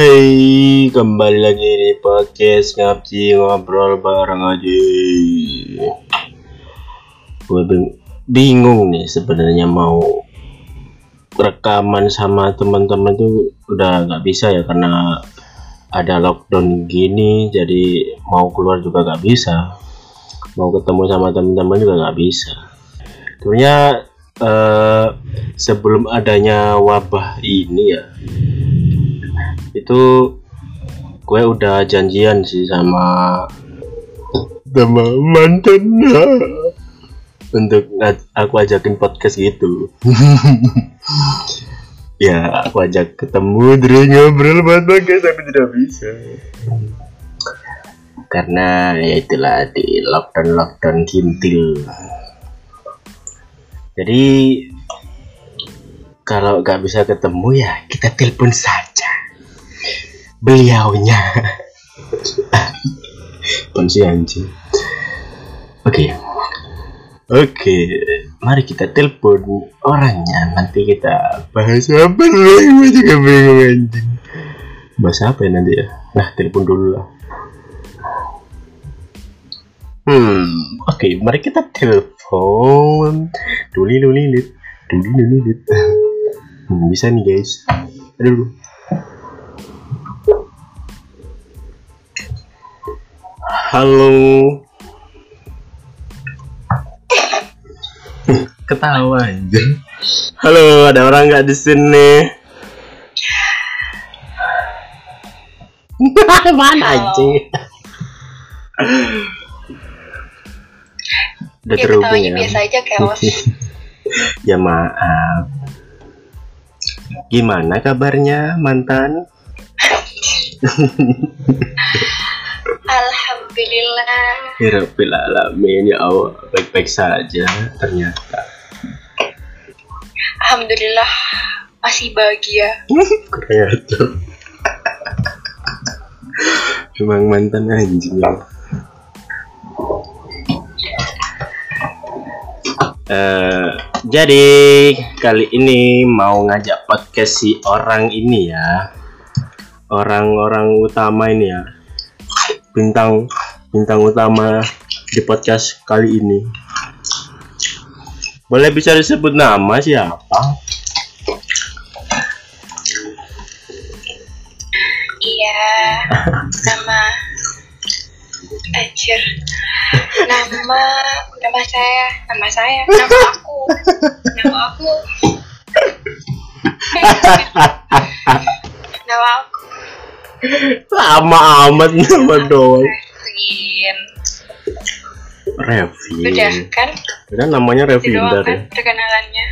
Hey, kembali lagi di podcast ngabdi ngobrol bareng aja. Gue bing- bingung nih sebenarnya mau rekaman sama teman-teman tuh udah nggak bisa ya karena ada lockdown gini, jadi mau keluar juga nggak bisa, mau ketemu sama teman-teman juga nggak bisa. Sebenarnya eh, sebelum adanya wabah ini ya, itu gue udah janjian sih sama sama mantannya. untuk aku ajakin podcast gitu. Ya aku ajak ketemu dari ngobrol buat podcast tapi tidak bisa. Karena ya itulah di lockdown lockdown kintil. Jadi kalau nggak bisa ketemu ya kita telepon saja beliaunya. Apaan sih anjing oke. Oke mari kita telepon orangnya. Nanti kita bahas apa gue juga bingung. Anjing bahas apa ya nanti ya? Nah telepon dulu lah. Hmm oke mari kita telepon. Duli duli duli. Duli lit hmm, bisa nih guys. Aduh Halo. Ketawa aja. Halo, ada orang nggak di sini? Mana anjing? Udah Ya terhubung ya? biasa aja chaos. ya maaf. Gimana kabarnya mantan? Alhamdulillah. Hirafil alamin ya Allah baik-baik saja ternyata. Alhamdulillah masih bahagia. Kurang ajar. Emang mantan anjing ya. Eh, jadi kali ini mau ngajak podcast si orang ini ya orang-orang utama ini ya bintang bintang utama di podcast kali ini boleh bisa disebut nama siapa Iya. Nama Anjir. Nama nama saya, nama saya, nama aku. Nama aku. nama aku. Lama amat nama doang Revin. Revin Udah kan? kan namanya Itu Revin doang ya perkenalannya.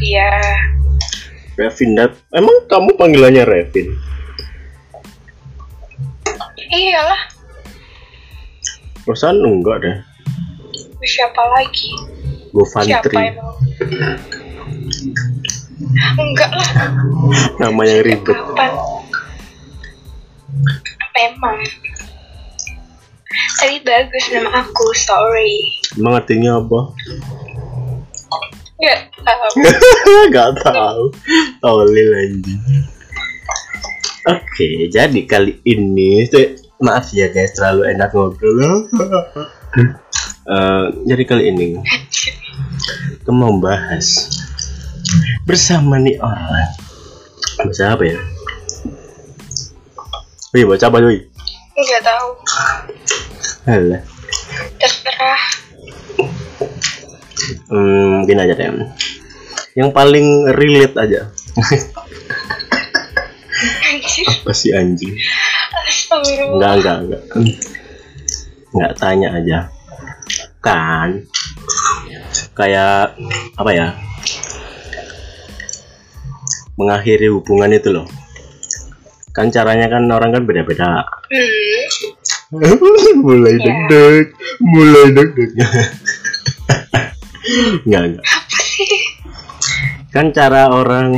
Iya. Revindar emang kamu panggilannya Revin Iyalah. perasaan enggak deh Siapa lagi? gue Siapa emang? Enggak lah. namanya ribet Kapan? Memang. Tapi bagus nama aku, sorry. emang artinya apa Enggak tahu. Gak tahu. Tolil anjing. Oke, jadi kali ini tuh- maaf ya guys terlalu enak ngobrol. Eh, jadi kali ini kita mau bahas bersama nih orang. Bahasa apa ya? Wih, baca apa wih? Enggak tahu. Alah. Terserah. Hmm, mungkin aja deh. Yang paling relate aja. Anjir. Apa sih anjing? Astagfirullah. Enggak, enggak, enggak. Enggak tanya aja. Kan kayak apa ya? Mengakhiri hubungan itu loh. Kan caranya kan orang kan beda-beda. Hmm. mulai Ya. deg-deg, mulai deg-deg. enggak, enggak. Apa sih? Kan cara orang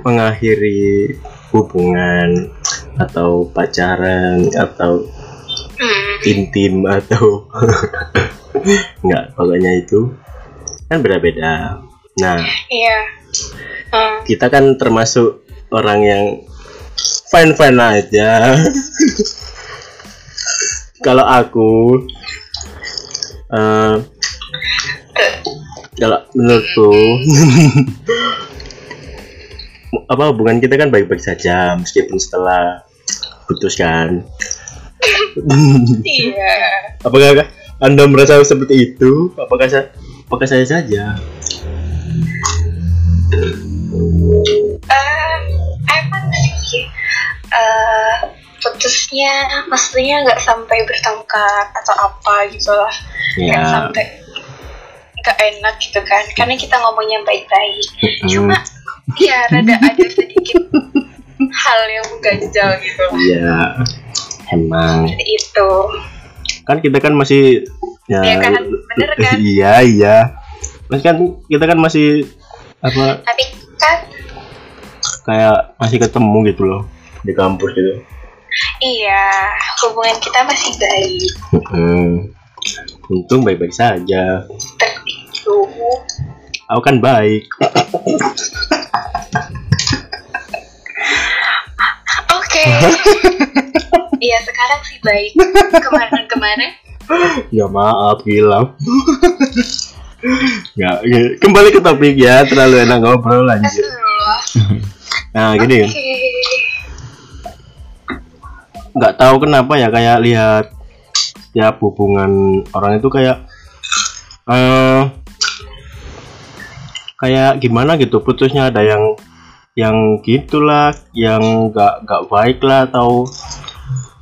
mengakhiri hubungan atau pacaran atau Hmm. intim atau nggak pokoknya itu kan beda-beda nah Iya. Hmm. kita kan termasuk orang yang fine fine aja. Kalau aku eh kalau menurutku apa hubungan kita kan baik-baik saja meskipun setelah putus kan. Iya. apakah anda merasa seperti itu? Apakah saya apakah saya saja? Eh, eh putusnya maksudnya nggak sampai bertengkar atau apa gitu lah nggak ya sampai nggak enak gitu kan karena kita ngomongnya baik-baik. Cuma ya rada ada sedikit hal yang mengganjal gitu lah ya emang. Itu. Kan kita kan masih ya Iya kan? Bener kan? iya iya. Mas kan kita kan masih apa tapi kan kayak masih ketemu gitu loh di kampus gitu. Iya hubungan kita masih baik. Mm-mm. untung baik-baik saja. Seperti itu aku kan baik. Oke. Iya sekarang sih baik. Kemarin-kemarin ya maaf gila nggak nggak. kembali ke topik ya terlalu enak ngobrol lanjut nah gini. Oke. Nggak tahu kenapa ya kayak lihat tiap hubungan orang itu kayak eh kayak gimana gitu putusnya ada yang yang gitulah yang nggak nggak baik lah atau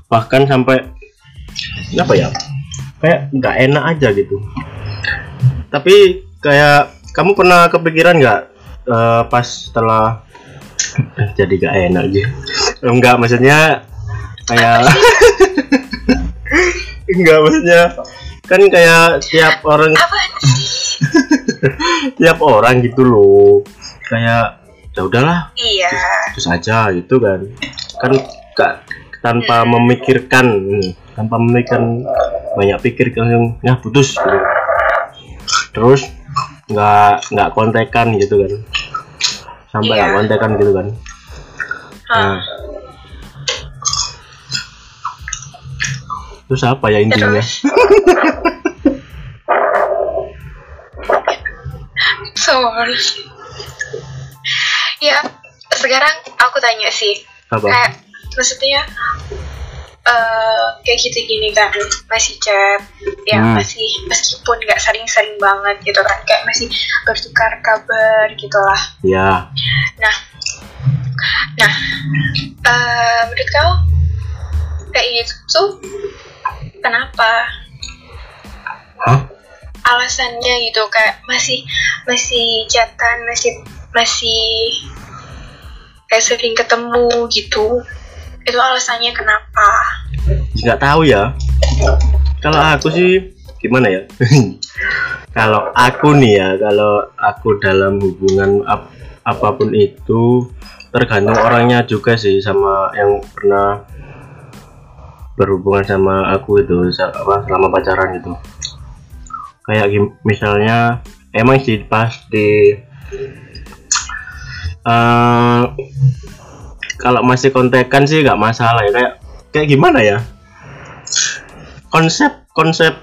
bahkan sampai apa ya kayak nggak enak aja gitu. Tapi kayak kamu pernah kepikiran nggak eh, pas setelah jadi gak enak gitu? Enggak maksudnya kayak enggak maksudnya kan kayak tiap orang tiap orang gitu loh. Kayak ya udahlah iya. terus aja gitu kan. Kan gak tanpa memikirkan hmm, tanpa memikirkan banyak pikir langsung ya putus. Gitu. terus nggak nggak kontekan gitu kan. Sampai nggak Iya. kontekan gitu kan. Nah terus apa ya intinya? Terus. Sorry ya sekarang aku tanya sih. Apa? Kayak maksudnya eh kayak gitu gini kan masih chat ya Hmm. masih meskipun nggak sering-sering banget gitu kan kayak masih bertukar kabar gitulah. Ya nah nah eh menurut kau kayak gitu kenapa? Hah? alasannya gitu kayak masih masih chatan masih masih kayak sering ketemu gitu. Itu alasannya kenapa? Nggak tahu ya. Kalau aku sih gimana ya? Kalau aku nih ya kalau aku dalam hubungan ap- apa pun itu tergantung orangnya juga sih sama yang pernah berhubungan sama aku itu apa selama pacaran itu kayak misalnya emang sih pas di eh, kalau masih kontekan sih nggak masalah ya kayak kayak gimana ya? Konsep konsep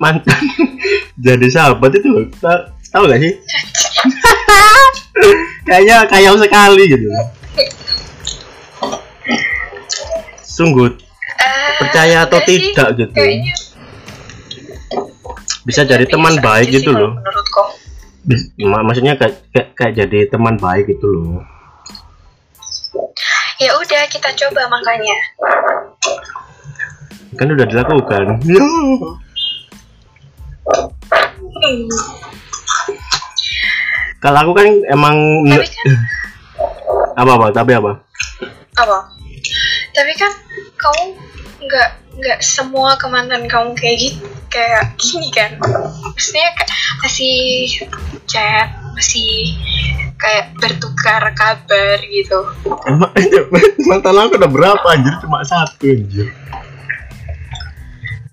mantan jadi sahabat itu ta- tahu gak sih? Kayaknya kayau sekali gitu sungguh. Eh, Percaya atau sih, tidak gitu. kayaknya bisa jadi teman baik gitu sih loh. menurutku. Maksudnya kayak, kayak kayak jadi teman baik gitu loh. Ya udah kita coba makanya. Kan udah dilakukan. Ya. Hmm, kalau aku kan emang tapi kan apa apa? Tapi apa? Apa tapi kan kamu nggak nggak semua ke mantan kamu kayak gitu kayak gini kan. Maksudnya masih chat masih kayak bertukar kabar gitu. Emang mantan aku udah berapa anjir? Cuma satu anjir.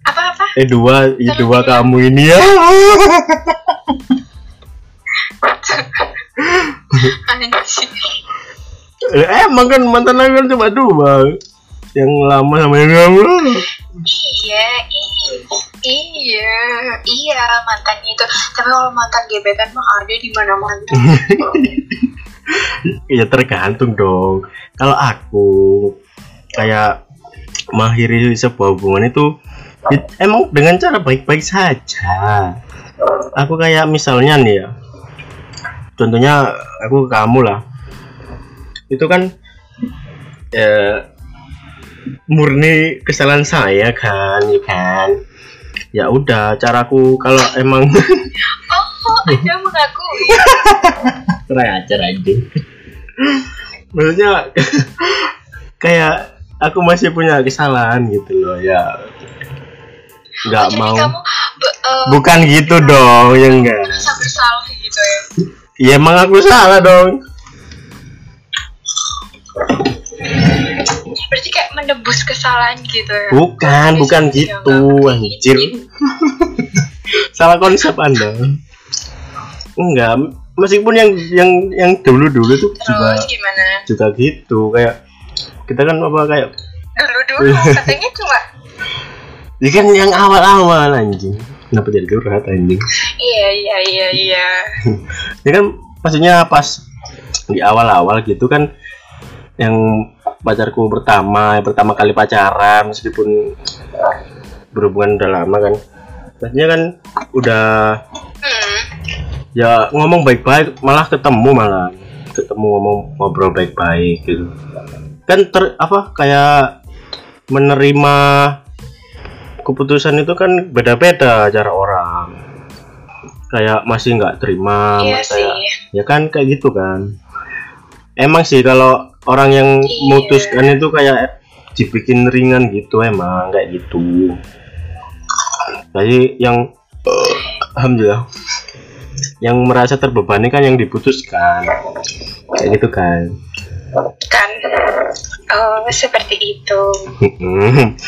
Apa apa eh dua eh, dua kamu ini ya. Anjir Eh, emang kan mantan aku kan cuma dua yang lama sama yang lama. Iya iya iya mantan itu. Tapi kalau mantan gebetan mah ada di mana mana ya tergantung dong. Kalau aku kayak mengakhiri sebuah hubungan itu it- emang dengan cara baik-baik saja. Aku kayak misalnya nih ya contohnya aku ke kamu lah. Itu kan ya murni kesalahan saya kan ya kan? Ya udah caraku kalau emang oh anda mengakui. Kurang ajar anjing maksudnya kayak aku masih punya kesalahan gitu loh ya. Nggak jadi mau. kamu eh, bukan gitu dong ya enggak. bersalah gitu ya? Ya emang aku salah dong berarti kayak menebus kesalahan gitu ya? Bukan bukan gitu. anjir salah konsep anda. Enggak meskipun yang yang yang dulu dulu tuh juga terus gimana? juga gitu. Kayak kita kan apa kayak dulu dulu katanya cuma ya kan yang awal-awal anjing. Kenapa jadi curhat anjing? Iya iya iya iya. Ya kan maksudnya pas di awal-awal gitu kan yang pacarku pertama pertama kali pacaran meskipun berhubungan udah lama kan. Maksudnya kan udah hmm. ya ngomong baik-baik malah ketemu malah. Ketemu ngomong ngobrol baik-baik gitu. Kan ter apa kayak menerima keputusan itu kan beda-beda cara orang. Kayak masih nggak terima iya kayak sih. ya kan kayak gitu kan. Emang sih kalau orang yang Iya. mutuskan itu kayak dibikin ringan gitu emang kayak gitu. Jadi yang alhamdulillah yang merasa terbebani kan yang diputuskan. Kayak gitu kan. Kan oh seperti itu.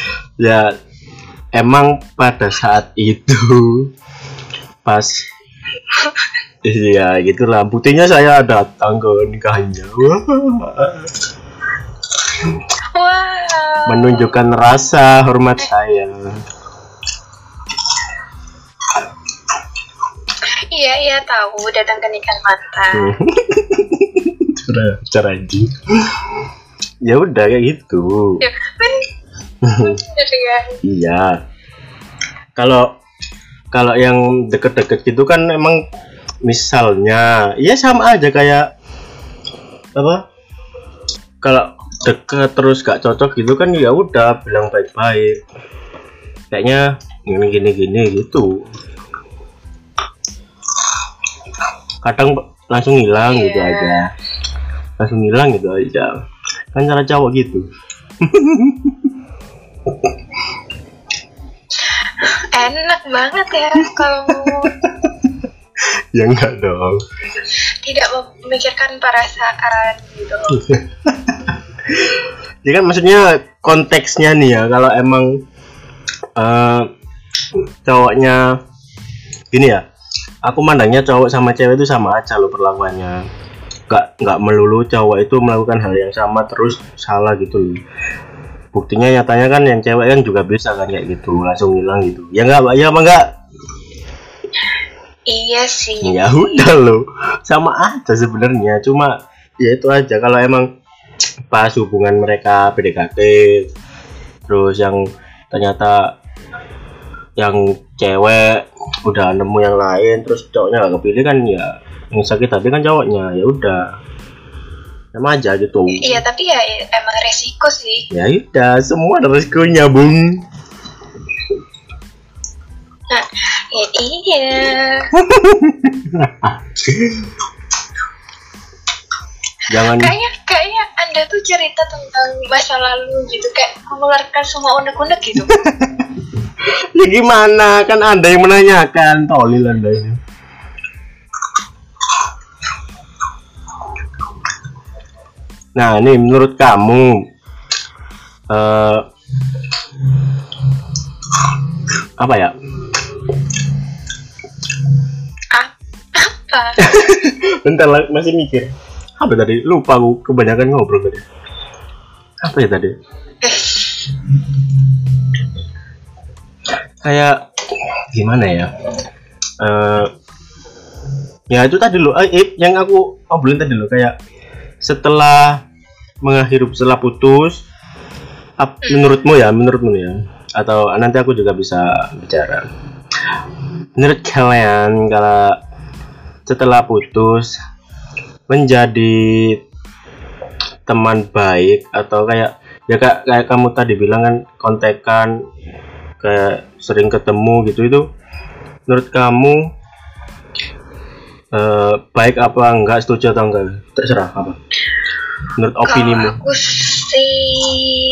Ya emang pada saat itu pas iya gitulah. Buktinya saya datang ke nikahnya Wah, wow. Menunjukkan rasa hormat saya. Iya iya tahu. Datang ke nikah mantan cara cara anjing ya udah kayak gitu. Ya kan? Bener ya iya. Kalau kalau yang deket-deket gitu kan emang misalnya ya sama aja kayak apa kalau deket terus gak cocok gitu kan ya udah bilang baik-baik. Kayaknya gini gini gini gitu. Kadang langsung hilang gitu Iya. aja. Langsung hilang gitu aja. Kan cara cowok gitu. Enak banget ya kalau ya enggak dong. Tidak memikirkan perasaan gitu. Ya kan maksudnya konteksnya nih ya kalau emang eh, cowoknya gini ya aku mandangnya cowok sama cewek itu sama aja loh perlakuannya. Nggak nggak melulu cowok itu melakukan hal yang sama terus salah gitu loh. Buktinya nyatanya kan yang cewek kan juga bisa kan kayak gitu langsung hilang gitu. Ya nggak ya apa enggak iya sih. Ya udah loh. Sama aja sebenarnya. Cuma ya itu aja. Kalau emang pas hubungan mereka PDKT terus yang ternyata yang cewek udah nemu yang lain terus cowoknya gak kepilih kan ya yang sakit hati kan cowoknya. Ya udah. Sama aja gitu. Iya tapi ya emang resiko sih. Ya udah semua ada resikonya bung. Nah ya iya. Jangan. Kayaknya kayaknya anda tuh cerita tentang masa lalu gitu kayak mengeluarkan semua unek-unek gitu. Ya gimana? Kan anda yang menanyakan. Tolil anda ini. Nah ini menurut kamu eh apa ya apa bentar lah, masih mikir. Apa tadi? Lupa aku kebanyakan ngobrol tadi. Apa ya tadi? Kayak gimana ya? Eh ya itu tadi lo eh, eh, yang aku obrolin tadi lo kayak setelah mengakhiri setelah putus ap- menurutmu ya menurutmu ya atau nanti aku juga bisa bicara. Menurut kalian kalau setelah putus menjadi teman baik atau kayak ya kayak, kayak kamu tadi bilang kan kontekan kayak sering ketemu gitu itu menurut kamu eh, baik apa enggak setuju atau enggak? Terserah apa? Menurut opinimu? Kalau aku sih,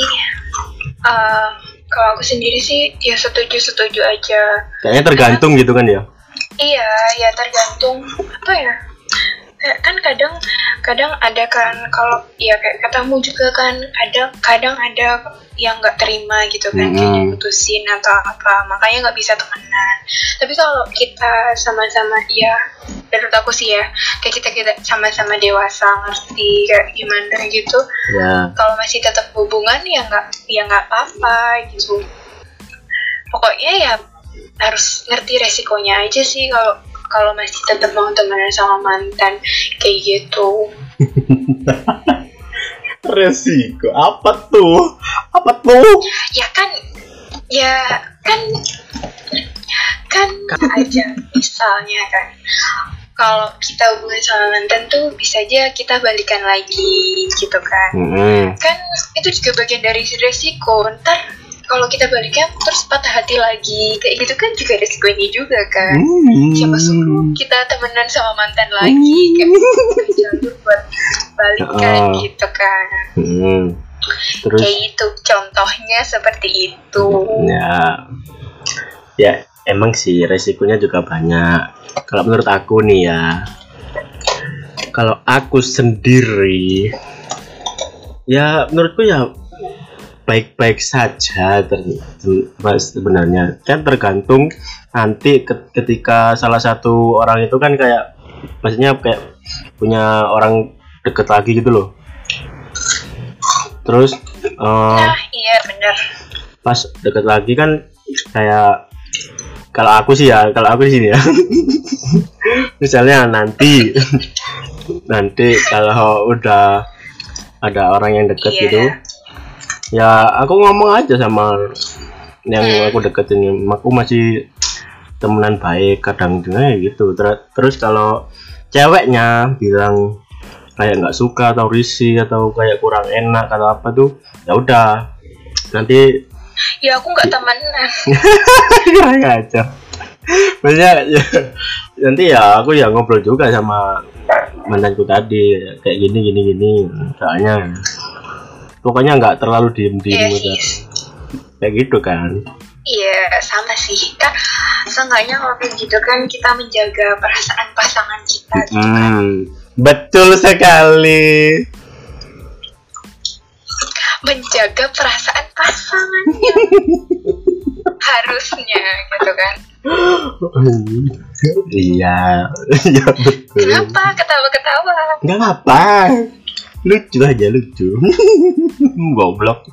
eh, kalau aku sendiri sih ya setuju setuju aja. kayaknya tergantung gitu kan ya Iya, ya tergantung apa ya. Kayak kan kadang kadang ada kan kalau ya kayak katamu juga kan kadang kadang ada yang nggak terima gitu kan kayak Mm-mm. diputusin atau apa makanya nggak bisa temenan tapi kalau kita sama-sama ya menurut aku sih ya kayak kita kita sama-sama dewasa ngerti kayak gimana gitu ya kalau masih tetap hubungan ya nggak ya nggak apa-apa gitu pokoknya ya harus ngerti resikonya aja sih kalau kalau masih tetap mau temenan sama mantan kayak gitu. Resiko? Apa tuh? Apa tuh? Ya kan ya kan kan aja misalnya kan. Kalau kita hubungan sama mantan tuh bisa aja kita balikan lagi gitu kan. Mm-mm. kan itu juga bagian dari resiko. Ntar kalau kita balikan terus patah hati lagi. Kayak gitu kan juga resiko ini juga kan. Hmm. siapa suruh kita temenan sama mantan lagi? Kayak jalur buat balikan Oh. gitu kan. Mm. terus? Kayak itu contohnya seperti itu. Ya. Ya emang sih resikonya juga banyak. Kalau menurut aku nih ya kalau aku sendiri ya menurutku ya baik-baik saja sebenarnya. Kan tergantung nanti ke- ketika salah satu orang itu kan kayak maksudnya kayak punya orang deket lagi gitu loh. Terus eh, nah iya bener. pas deket lagi kan kayak kalau aku sih ya kalau aku di sini ya. Misalnya nanti nanti kalau udah ada orang yang deket Iya. gitu ya aku ngomong aja sama yang Hmm. aku deketin. Aku masih temenan baik kadang juga ya gitu. Ter- terus kalau ceweknya bilang kayak nggak suka atau risih atau kayak kurang enak atau apa tuh ya udah. Nanti ya aku nggak temenan. Kurang aja. Maksudnya ya, nanti ya aku ya ngobrol juga sama mantanku tadi kayak gini gini gini soalnya pokoknya nggak terlalu diem diem Iya gitu sih. kayak gitu kan. Iya sama sih. Kan seenggaknya kalau kayak gitu kan kita menjaga perasaan pasangan kita gitu kan. hmm, betul sekali. Menjaga perasaan pasangannya harusnya gitu kan. Iya iya betul. Kenapa? Ketawa-ketawa. Nggak apa lucu aja lucu. Goblok.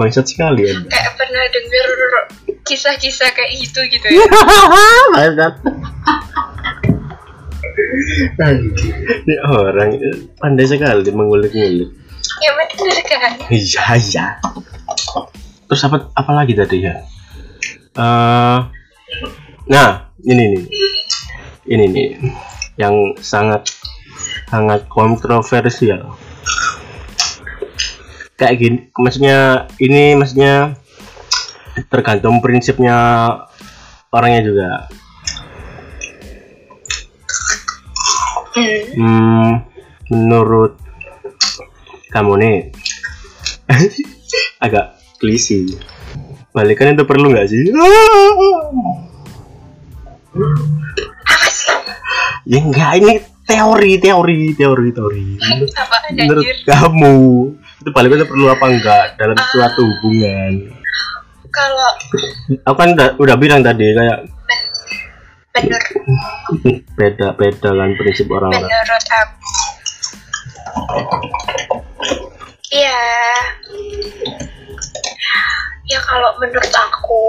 Bangsat sekali ya. Kayak pernah denger kisah-kisah kayak gitu gitu ya. Bangsat. Ini orang pandai sekali mengulik-ngulik. Ya bener kan? Iya iya. Terus apa apa lagi tadi ya? Eh, nah ini nih. Ini nih yang sangat sangat kontroversial kayak gini maksudnya ini maksudnya tergantung prinsipnya orangnya juga hmm. Menurut kamu nih agak klise. Balikan itu perlu nggak sih ya enggak ini teori, teori, teori, teori. Menurut, apa menurut anjir? kamu itu balikan itu perlu apa enggak dalam suatu hubungan? kalau Aku kan udah, udah bilang tadi kayak ben- bener. Beda beda kan prinsip orang-orang. Menurut aku. Iya. Ya kalau menurut aku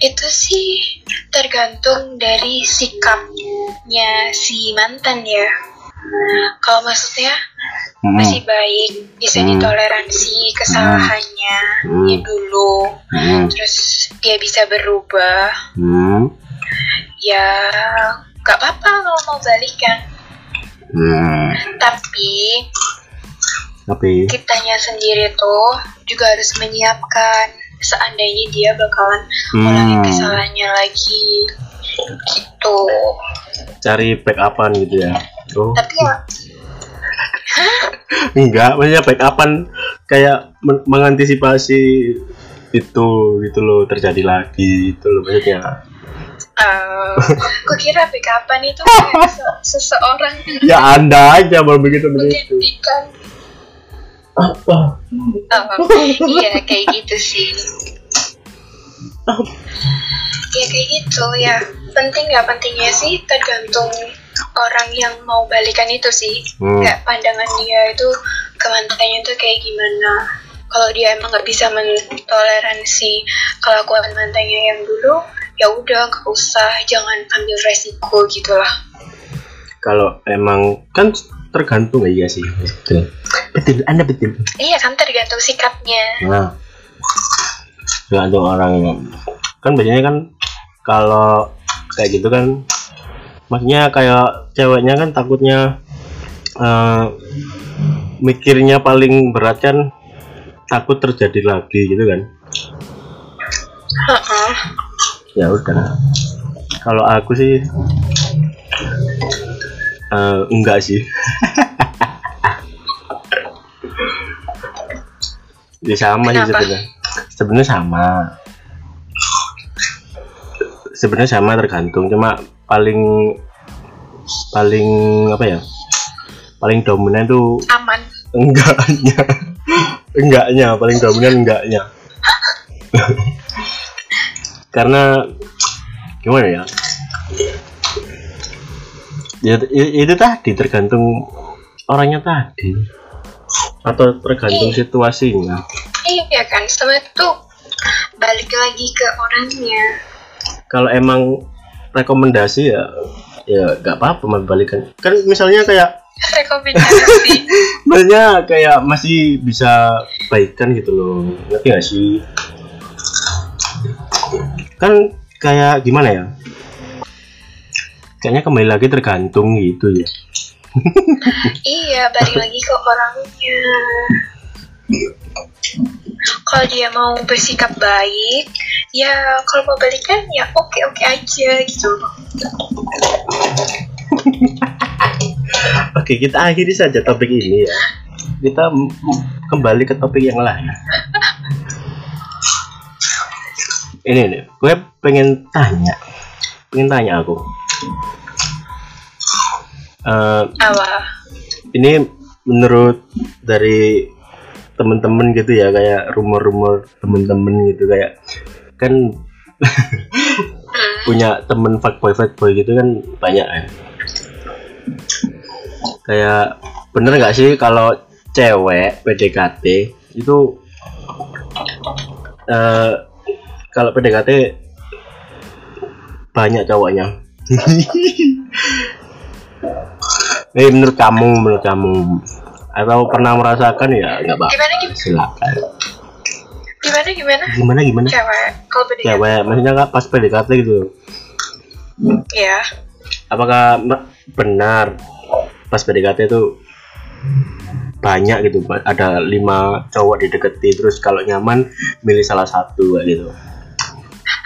itu sih tergantung dari sikapnya si mantan ya. Kalau maksudnya Hmm, masih baik bisa Hmm. ditoleransi kesalahannya Hmm. ya dulu hmm, terus dia bisa berubah. Hmm, ya nggak apa-apa kalau mau balikan hmm. tapi tapi kitanya sendiri tuh juga harus menyiapkan seandainya dia bakalan Hmm. ngulangin kesalahannya lagi gitu. Cari backupan gitu ya. Oh tapi ya enggak maksudnya backupan kayak men- mengantisipasi itu gitu loh terjadi lagi itu loh maksudnya. Eh gue kira backupan itu kayak se- seseorang ya anda aja baru begitu begitu apa? Oh, iya kayak gitu sih. Ya kayak gitu ya. Penting nggak pentingnya sih tergantung orang yang mau balikan itu sih. Hmm. nggak pandangan dia itu ke mantannya itu kayak gimana. Kalau dia emang nggak bisa mentoleransi kelakuan mantannya yang dulu ya udah nggak usah jangan ambil resiko gitulah kalau emang kan tergantung ya sih. Betul. Betul. Anda betul. Iya kan tergantung sikapnya. Nah. Tergantung orang. Kan biasanya kan kalau kayak gitu kan maksudnya kayak ceweknya kan takutnya eh, mikirnya paling berat kan takut terjadi lagi gitu kan. Heeh. ya udah. Kalau aku sih eh, enggak sih. Ya sama sih Kenapa? sebenarnya. Sebenarnya sama. Sebenarnya sama tergantung. Cuma paling paling apa ya? Paling dominan tuh aman. enggaknya. Enggaknya paling dominan enggaknya. Karena gimana ya ya i- itu tadi tergantung orangnya tadi. Atau tergantung situasinya. Iya kan sama itu balik lagi ke orangnya. Kalau emang rekomendasi ya ya nggak apa-apa balikan. Kan misalnya kayak rekomendasi. Maksudnya kayak masih bisa baikan gitu loh ngerti gak sih? Kan kayak gimana ya kayaknya kembali lagi tergantung gitu ya. Iya balik lagi ke orangnya. Kalau dia mau bersikap baik ya kalau mau balikan ya oke oke aja gitu. Oke kita akhiri saja topik ini ya. Kita kembali ke topik yang lain. Ini nih gue pengen tanya. Pengen tanya aku Eh, apa? ini menurut dari temen-temen gitu ya kayak rumor-rumor temen-temen gitu kayak kan punya temen fuckboy fuckboy gitu kan banyak kan. Kayak bener nggak sih kalau cewek PDKT itu eh kalau PDKT banyak cowoknya ini menurut kamu menurut kamu atau pernah merasakan ya? Nggak apa gimana gimana? Silakan. Gimana gimana? Gimana gimana? Cewek kalau beda cewek maksudnya nggak pas PDKT gitu? Ya apakah benar pas PDKT itu banyak gitu ada lima cowok dideketi terus kalau nyaman milih salah satu gitu.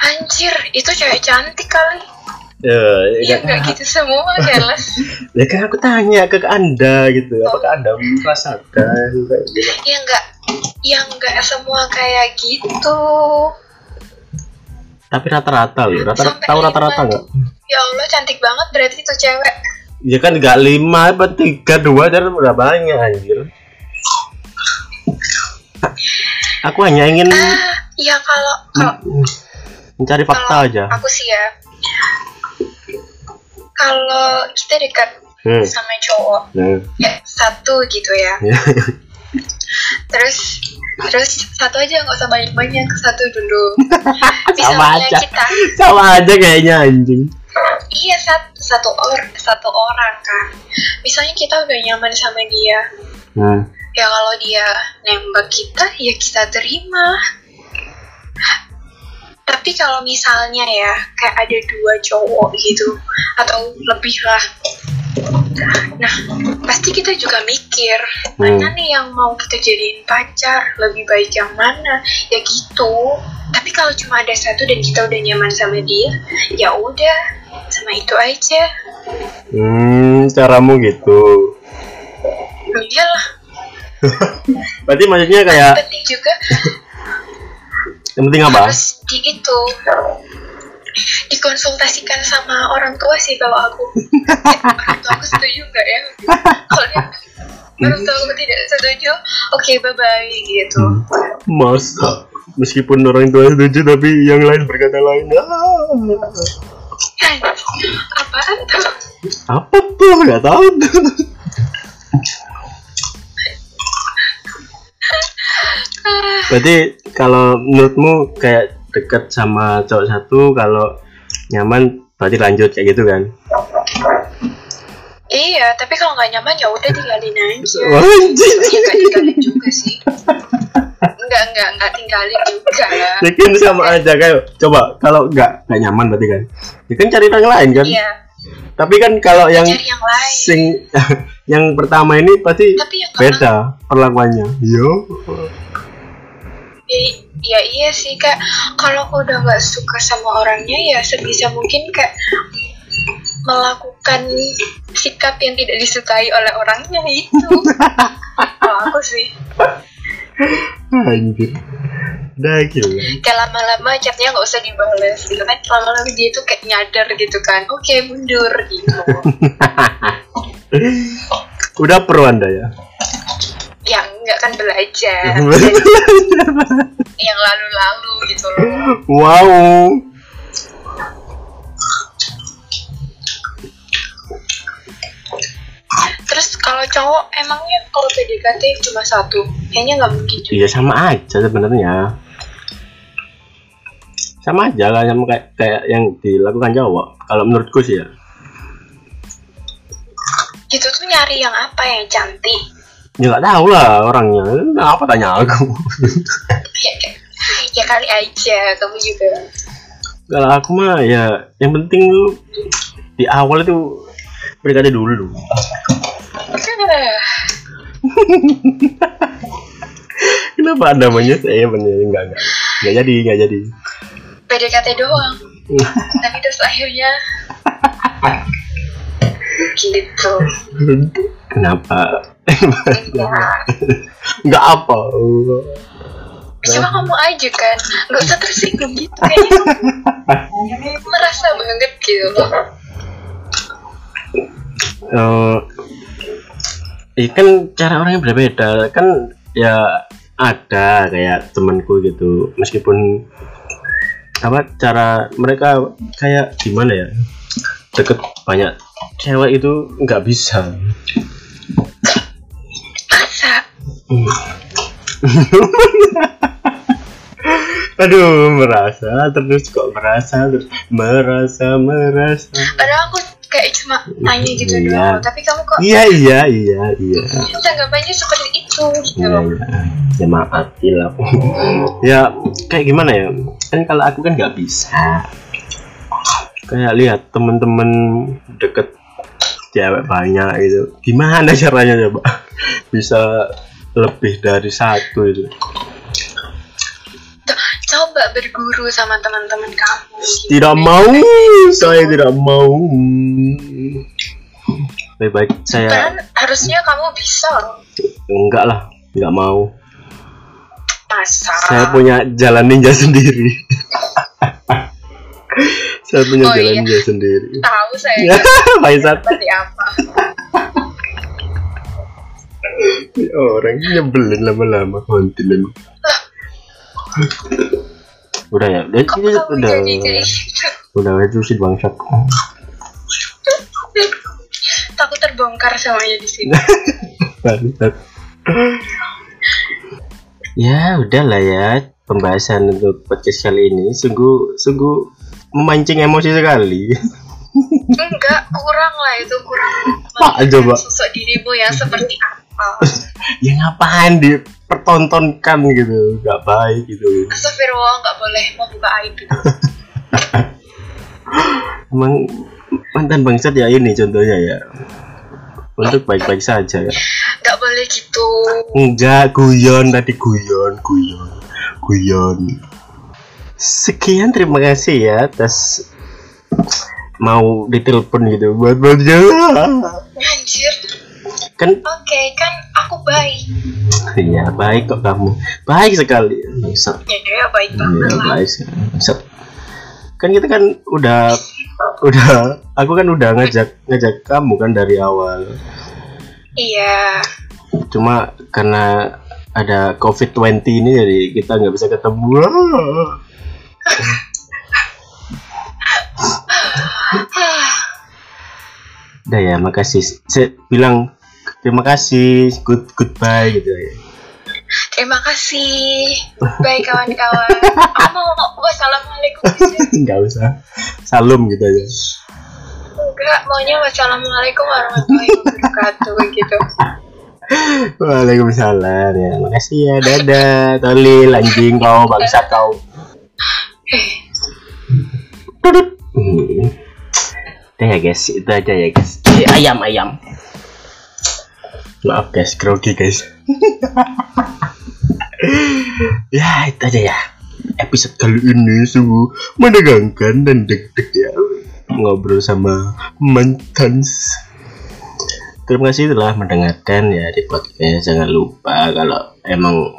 Anjir itu cewek cantik kali ya, ya. kan, nggak gitu semua jelas ya kan aku tanya ke anda gitu. Apakah anda merasakan? Kayak gitu? ya nggak ya nggak semua kayak gitu. Tapi rata-rata loh rata Sampai tahu rata-rata nggak? Ya Allah cantik banget berarti itu cewek. Ya kan nggak lima apa tiga dua dan udah banyak anjir. Aku hanya ingin ya kalau kalau mencari fakta kalau aja. aku sih ya kalau kita dekat hmm. sama cowok nah ya satu gitu ya. Ya. terus terus satu aja nggak usah banyak banyak satu dulu. Sama misalnya aja. kita. Sama aja kayaknya anjing. Iya satu satu orang satu orang kan. Misalnya kita udah nyaman sama dia. Nah ya kalau dia nembak kita ya kita terima tapi kalau misalnya ya kayak ada dua cowok gitu atau lebih lah. Nah pasti kita juga mikir mana Hmm. nih yang mau kita jadiin pacar? Lebih baik yang mana? Ya gitu. Tapi kalau cuma ada satu dan kita udah nyaman sama dia ya udah sama itu aja. Hmm caramu gitu. Iyalah. Berarti maksudnya kayak penting juga yang penting apa? Harus di itu dikonsultasikan sama orang tua sih kalau aku. Eh, orang tua aku setuju nggak ya? Kalau dia orang tua aku tidak setuju oke bye bye gitu masa meskipun orang tua setuju tapi yang lain berkata lain ah, apaan tuh apa tuh nggak tahu tuh Ah, berarti kalau menurutmu kayak deket sama cowok satu kalau nyaman berarti lanjut kayak gitu kan? Iya tapi kalau nggak nyaman ya udah tinggalin aja. Ya nggak tinggalin juga sih. Nggak nggak nggak tinggalin juga ya kan sama aja kayak coba kalau nggak nggak nyaman berarti kan? Ya kan cari orang lain kan? Iya tapi kan kalau yang yang lain. sing yang pertama ini pasti beda perlakuannya. Yo. Ya, ya iya sih kak. Kalau aku udah nggak suka sama orangnya ya sebisa mungkin kak melakukan sikap yang tidak disukai oleh orangnya itu. Kalau aku sih. Anjir udah gila kayak lama-lama chatnya nggak usah dibales gitu kan. Lama-lama dia tuh kayak nyadar gitu kan. Oke mundur gitu. Udah pro anda ya? Ya nggak kan belajar. Yang lalu-lalu gitu loh. Wow. Terus kalau cowok emangnya kalau PDKT cuma satu? Kayaknya nggak mungkin juga. Iya sama aja sebenarnya sama aja lah sama kayak kayak yang dilakukan cowok kalau menurutku sih ya. Gitu tuh nyari yang apa yang cantik? Ya nggak tahu lah orangnya. Apa tanya aku? Ya, ya kali aja kamu juga. Kalau aku mah ya yang penting tuh di awal itu PDKT dulu Eh, kenapa ada namanya saya bener enggak enggak enggak jadi enggak jadi PDKT doang. Tapi terus akhirnya gitu. Kenapa? Enggak enggak apa. Coba kamu aja kan nggak usah tersinggung gitu kayaknya merasa banget gitu. Loh Eh, iya kan cara orangnya berbeda. Kan ya ada kayak temanku gitu. Meskipun apa cara mereka kayak gimana ya? Deket banyak cewek itu nggak bisa. Masa? Aduh merasa terus kok merasa terus merasa merasa. Padahal aku kayak cuma tanya gitu Iya. doang. Tapi kamu kok iya iya iya iya. Tanggapannya seperti itu gitu Iya, loh. iya. ya maaf hilap ya kayak gimana ya? Kan kalau aku kan nggak bisa. Kayak lihat temen-temen deket cewek banyak gitu. Gimana caranya coba? Bisa lebih dari satu itu coba berguru sama teman-teman kamu. Tidak mau saya tidak mau. Lebih baik saya Kan harusnya kamu bisa enggak lah nggak mau. Masa saya punya jalan ninja sendiri. Saya punya Oh, jalan iya. ninja sendiri. Tahu saya ya Faisal seperti apa. Orang nyebelin lama-lama kontinent udah ya udah kok udah udah udah itu sih bangsat terbongkar semuanya di sini. Bangsat. ya udahlah ya pembahasan untuk podcast kali ini sungguh sungguh memancing emosi sekali Enggak, kurang lah itu kurang. Pak, coba. Sosok dirimu yang seperti apa? ya ngapain dipertontonkan gitu nggak baik gitu Astagfirullah, nggak boleh membuka aib itu. emang mantan bangsat ya ini contohnya ya untuk baik-baik saja ya Nggak boleh gitu. enggak guyon tadi guyon guyon guyon sekian terima kasih ya atas mau ditelepon gitu buat buat Anjir. Kan Oke, kan aku baik. iya baik kok kamu baik sekali bangsat Ya, ya baik iya banget lah. baik sekali. bangsat kan kita kan udah udah aku kan udah ngajak ngajak kamu kan dari awal Iya. cuma karena ada COVID-20 ini jadi kita nggak bisa ketemu udah ya makasih saya bilang terima kasih good goodbye gitu ya Terima kasih. Baik kawan-kawan. Aku mau wassalamualaikum aja. nggak usah salam gitu aja Enggak, maunya wassalamualaikum warahmatullahi wabarakatuh gitu. Waalaikumsalam ya makasih ya dadah tolil anjing kau bangsa kau Eh. Hmm. Udah ya guys, itu aja ya guys. Eh, ayam ayam. Maaf guys, grogi guys. ya itu aja ya. Episode kali ini sungguh menegangkan dan deg-deg ya. Ngobrol sama mantan. Terima kasih telah mendengarkan ya di podcast. Jangan lupa kalau emang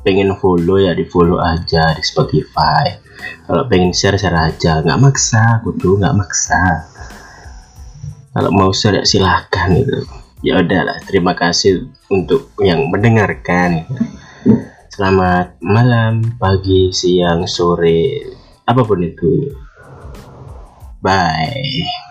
pengen follow ya di follow aja di Spotify kalau pengen share share aja nggak maksa kudu nggak maksa kalau mau share ya silahkan gitu ya udahlah terima kasih untuk yang mendengarkan. Selamat malam pagi siang sore apa pun itu. Bye